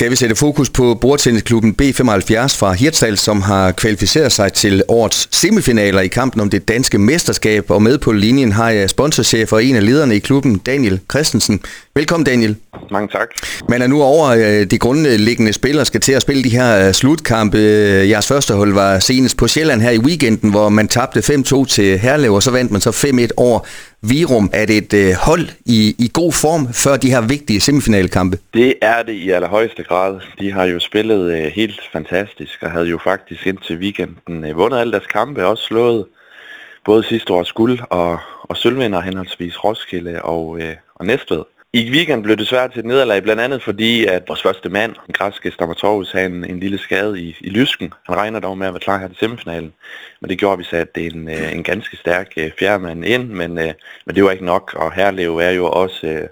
skal vi sætte fokus på bordtennisklubben B75 fra Hirtshals, som har kvalificeret sig til årets semifinaler i kampen om det danske mesterskab. Og med på linjen har jeg sponsorchef og en af lederne i klubben, Daniel Christensen. Velkommen Daniel. Mange tak. Man er nu over øh, de grundlæggende spillere skal til at spille de her øh, slutkampe. Jeres første hold var senest på Sjælland her i weekenden, hvor man tabte 5-2 til Herlev, og så vandt man så 5-1 over Virum. Er det et øh, hold i, i god form før de her vigtige semifinalkampe? Det er det i allerhøjeste grad. De har jo spillet øh, helt fantastisk og havde jo faktisk indtil weekenden øh, vundet alle deres kampe, også slået både sidste års guld og, og sølvvinder henholdsvis Roskilde og, øh, og Næstved. I weekenden blev det svært til et nederlag, blandt andet fordi, at vores første mand, den græske Stamatovs, havde en, en lille skade i, i lysken. Han regner dog med at være klar her til semifinalen. Men det gjorde, at vi satte en, øh, en ganske stærk øh, fjerdemand ind, men, øh, men det var ikke nok. Og Herlev er jo også øh,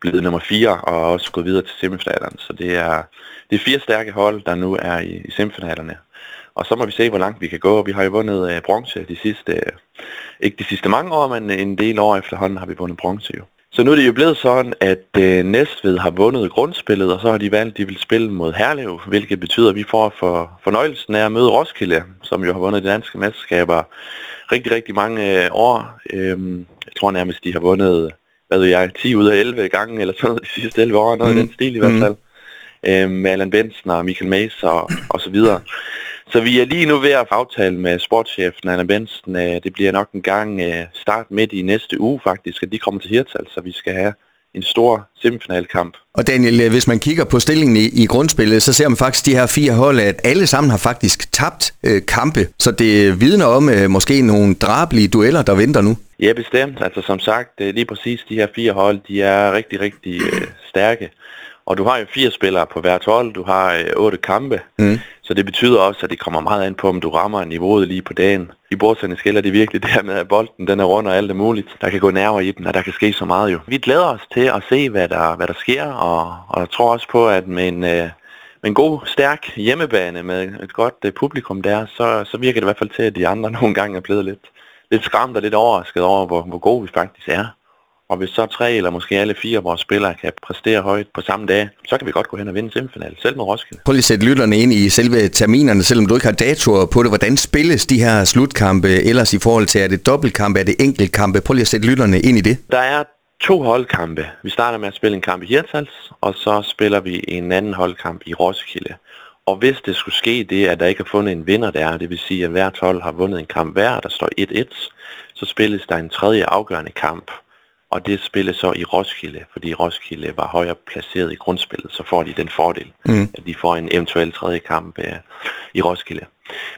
blevet nummer 4 og også gået videre til semifinalerne. Så det er, det er fire stærke hold, der nu er i, i semifinalerne. Og så må vi se, hvor langt vi kan gå. Vi har jo vundet øh, bronze de sidste, øh, ikke de sidste mange år, men en del år efterhånden har vi vundet bronze jo. Så nu er det jo blevet sådan, at øh, Næstved har vundet grundspillet, og så har de valgt, at de vil spille mod Herlev, hvilket betyder, at vi får for fornøjelsen af at møde Roskilde, som jo har vundet de danske mesterskaber rigtig, rigtig mange øh, år. Øhm, jeg tror nærmest, de har vundet, hvad ved jeg, 10 ud af 11 gange, eller sådan noget de sidste 11 år, noget mm. i den stil i hvert fald. Mm. Øhm, med Allan Bensen og Michael Mays og, og så videre. Så vi er lige nu ved at aftale med sportschefen Anna Benson. Det bliver nok en gang øh, start midt i næste uge faktisk, at de kommer til Hirtshals, så vi skal have en stor semifinalkamp. Og Daniel, øh, hvis man kigger på stillingen i, i grundspillet, så ser man faktisk de her fire hold, at alle sammen har faktisk tabt øh, kampe. Så det vidner om øh, måske nogle drabelige dueller, der venter nu. Ja, bestemt. Altså som sagt, lige præcis de her fire hold, de er rigtig, rigtig øh, stærke. Og du har jo fire spillere på hvert hold, du har øh, otte kampe, mm. så det betyder også, at det kommer meget an på, om du rammer niveauet lige på dagen. I bordtennis gælder det virkelig det her med, at bolden den er rundt og alt er muligt. Der kan gå nerver i den, og der kan ske så meget jo. Vi glæder os til at se, hvad der, hvad der sker, og, og jeg tror også på, at med en, øh, med en god, stærk hjemmebane med et godt øh, publikum der, så, så virker det i hvert fald til, at de andre nogle gange er blevet lidt, lidt skræmt og lidt overrasket over, hvor, hvor gode vi faktisk er. Og hvis så tre eller måske alle fire af vores spillere kan præstere højt på samme dag, så kan vi godt gå hen og vinde semifinalen, selv med Roskilde. Prøv lige at sætte lytterne ind i selve terminerne, selvom du ikke har datoer på det. Hvordan spilles de her slutkampe ellers i forhold til, er det dobbeltkampe, er det enkeltkampe? Prøv lige at sætte lytterne ind i det. Der er to holdkampe. Vi starter med at spille en kamp i Hirtshals, og så spiller vi en anden holdkamp i Roskilde. Og hvis det skulle ske det, at der ikke er fundet en vinder der, det vil sige, at hvert hold har vundet en kamp hver, der står 1-1, så spilles der en tredje afgørende kamp og det spilles så i Roskilde, fordi Roskilde var højere placeret i grundspillet, så får de den fordel, mm. at de får en eventuel tredje kamp uh, i Roskilde.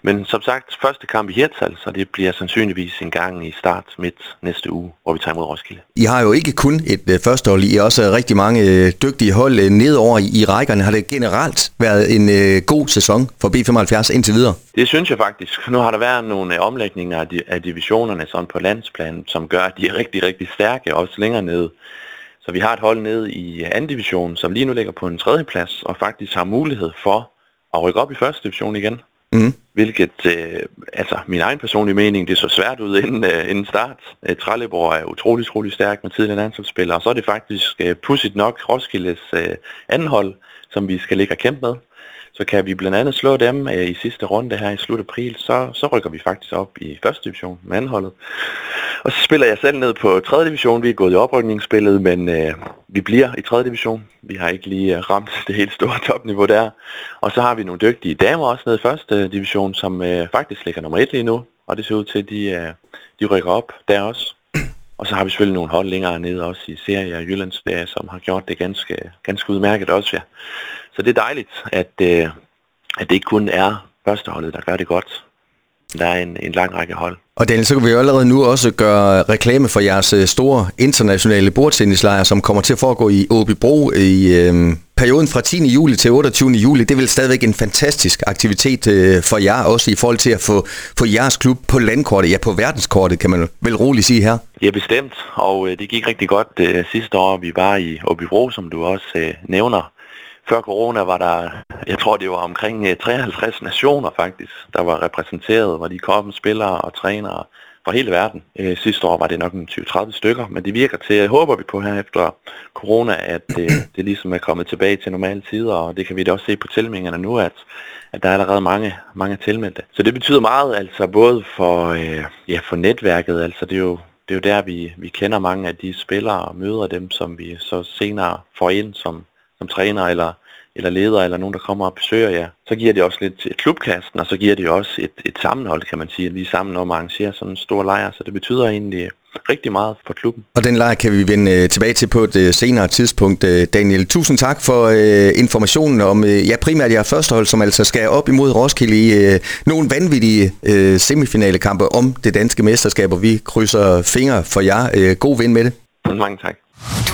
Men som sagt, første kamp i Hirtshals, så det bliver sandsynligvis en gang i start midt næste uge, hvor vi tager imod Roskilde. I har jo ikke kun et uh, første hold, I har også rigtig mange uh, dygtige hold nedover i, rækkerne. Har det generelt været en god sæson for B75 indtil videre? Det synes jeg faktisk. Nu har der været nogle omlægninger af, af divisionerne sådan på landsplan, som gør, at de er rigtig, rigtig stærke, også længere nede. Så vi har et hold nede i anden division, som lige nu ligger på en tredje plads, og faktisk har mulighed for at rykke op i første division igen. Mm. Hvilket, øh, altså min egen personlige mening, det så svært ud inden, øh, inden start. Øh, Trelleborg er utrolig, utrolig stærk med tidligere landsholdsspillere, og så er det faktisk øh, pudsigt nok Roskildes øh, anden hold, som vi skal ligge og kæmpe med. Så kan vi blandt andet slå dem øh, i sidste runde her i slut april, så, så rykker vi faktisk op i første division med anholdet. Og så spiller jeg selv ned på 3. division. Vi er gået i oprykningsspillet, men øh, vi bliver i 3. division. Vi har ikke lige øh, ramt det helt store topniveau der. Og så har vi nogle dygtige damer også nede i første øh, division, som øh, faktisk ligger nummer 1 lige nu. Og det ser ud til, at de, øh, de rykker op der også. Og så har vi selvfølgelig nogle hold længere nede også i Serie og Jyllandsferie, som har gjort det ganske, ganske udmærket også. Ja. Så det er dejligt, at, øh, at det ikke kun er førsteholdet, der gør det godt. Der er en, en lang række hold. Og Daniel, så kan vi jo allerede nu også gøre reklame for jeres øh, store internationale bordtennislejr, som kommer til at foregå i Åbibro i øh, perioden fra 10. juli til 28. juli. Det er vel stadigvæk en fantastisk aktivitet øh, for jer, også i forhold til at få, få jeres klub på landkortet, ja på verdenskortet, kan man vel roligt sige her. Ja, bestemt, og øh, det gik rigtig godt øh, sidste år. Vi var i Åbibro, som du også øh, nævner, før corona var der, jeg tror det var omkring 53 øh, nationer faktisk, der var repræsenteret, hvor de kom spillere og trænere fra hele verden. Øh, sidste år var det nok en 20-30 stykker, men det virker til, håber vi på her efter corona, at øh, det ligesom er kommet tilbage til normale tider, og det kan vi da også se på tilmeldingerne nu, at, at der er allerede mange, mange tilmeldte. Så det betyder meget, altså både for, øh, ja, for netværket, altså det er jo det er jo der, vi, vi kender mange af de spillere og møder dem, som vi så senere får ind som, som træner eller, eller leder, eller nogen, der kommer og besøger jer. Så giver det også lidt til klubkasten, og så giver det også et, et sammenhold, kan man sige, at vi er sammen om at arrangere sådan en stor lejr, så det betyder egentlig rigtig meget for klubben. Og den lejr kan vi vende øh, tilbage til på et øh, senere tidspunkt. Øh, Daniel, tusind tak for informationen om ja, primært jeres førstehold, som altså skal op imod Roskilde i nogle vanvittige semifinalekampe om det danske mesterskab, og vi krydser fingre for jer. God vind med det. Mange tak.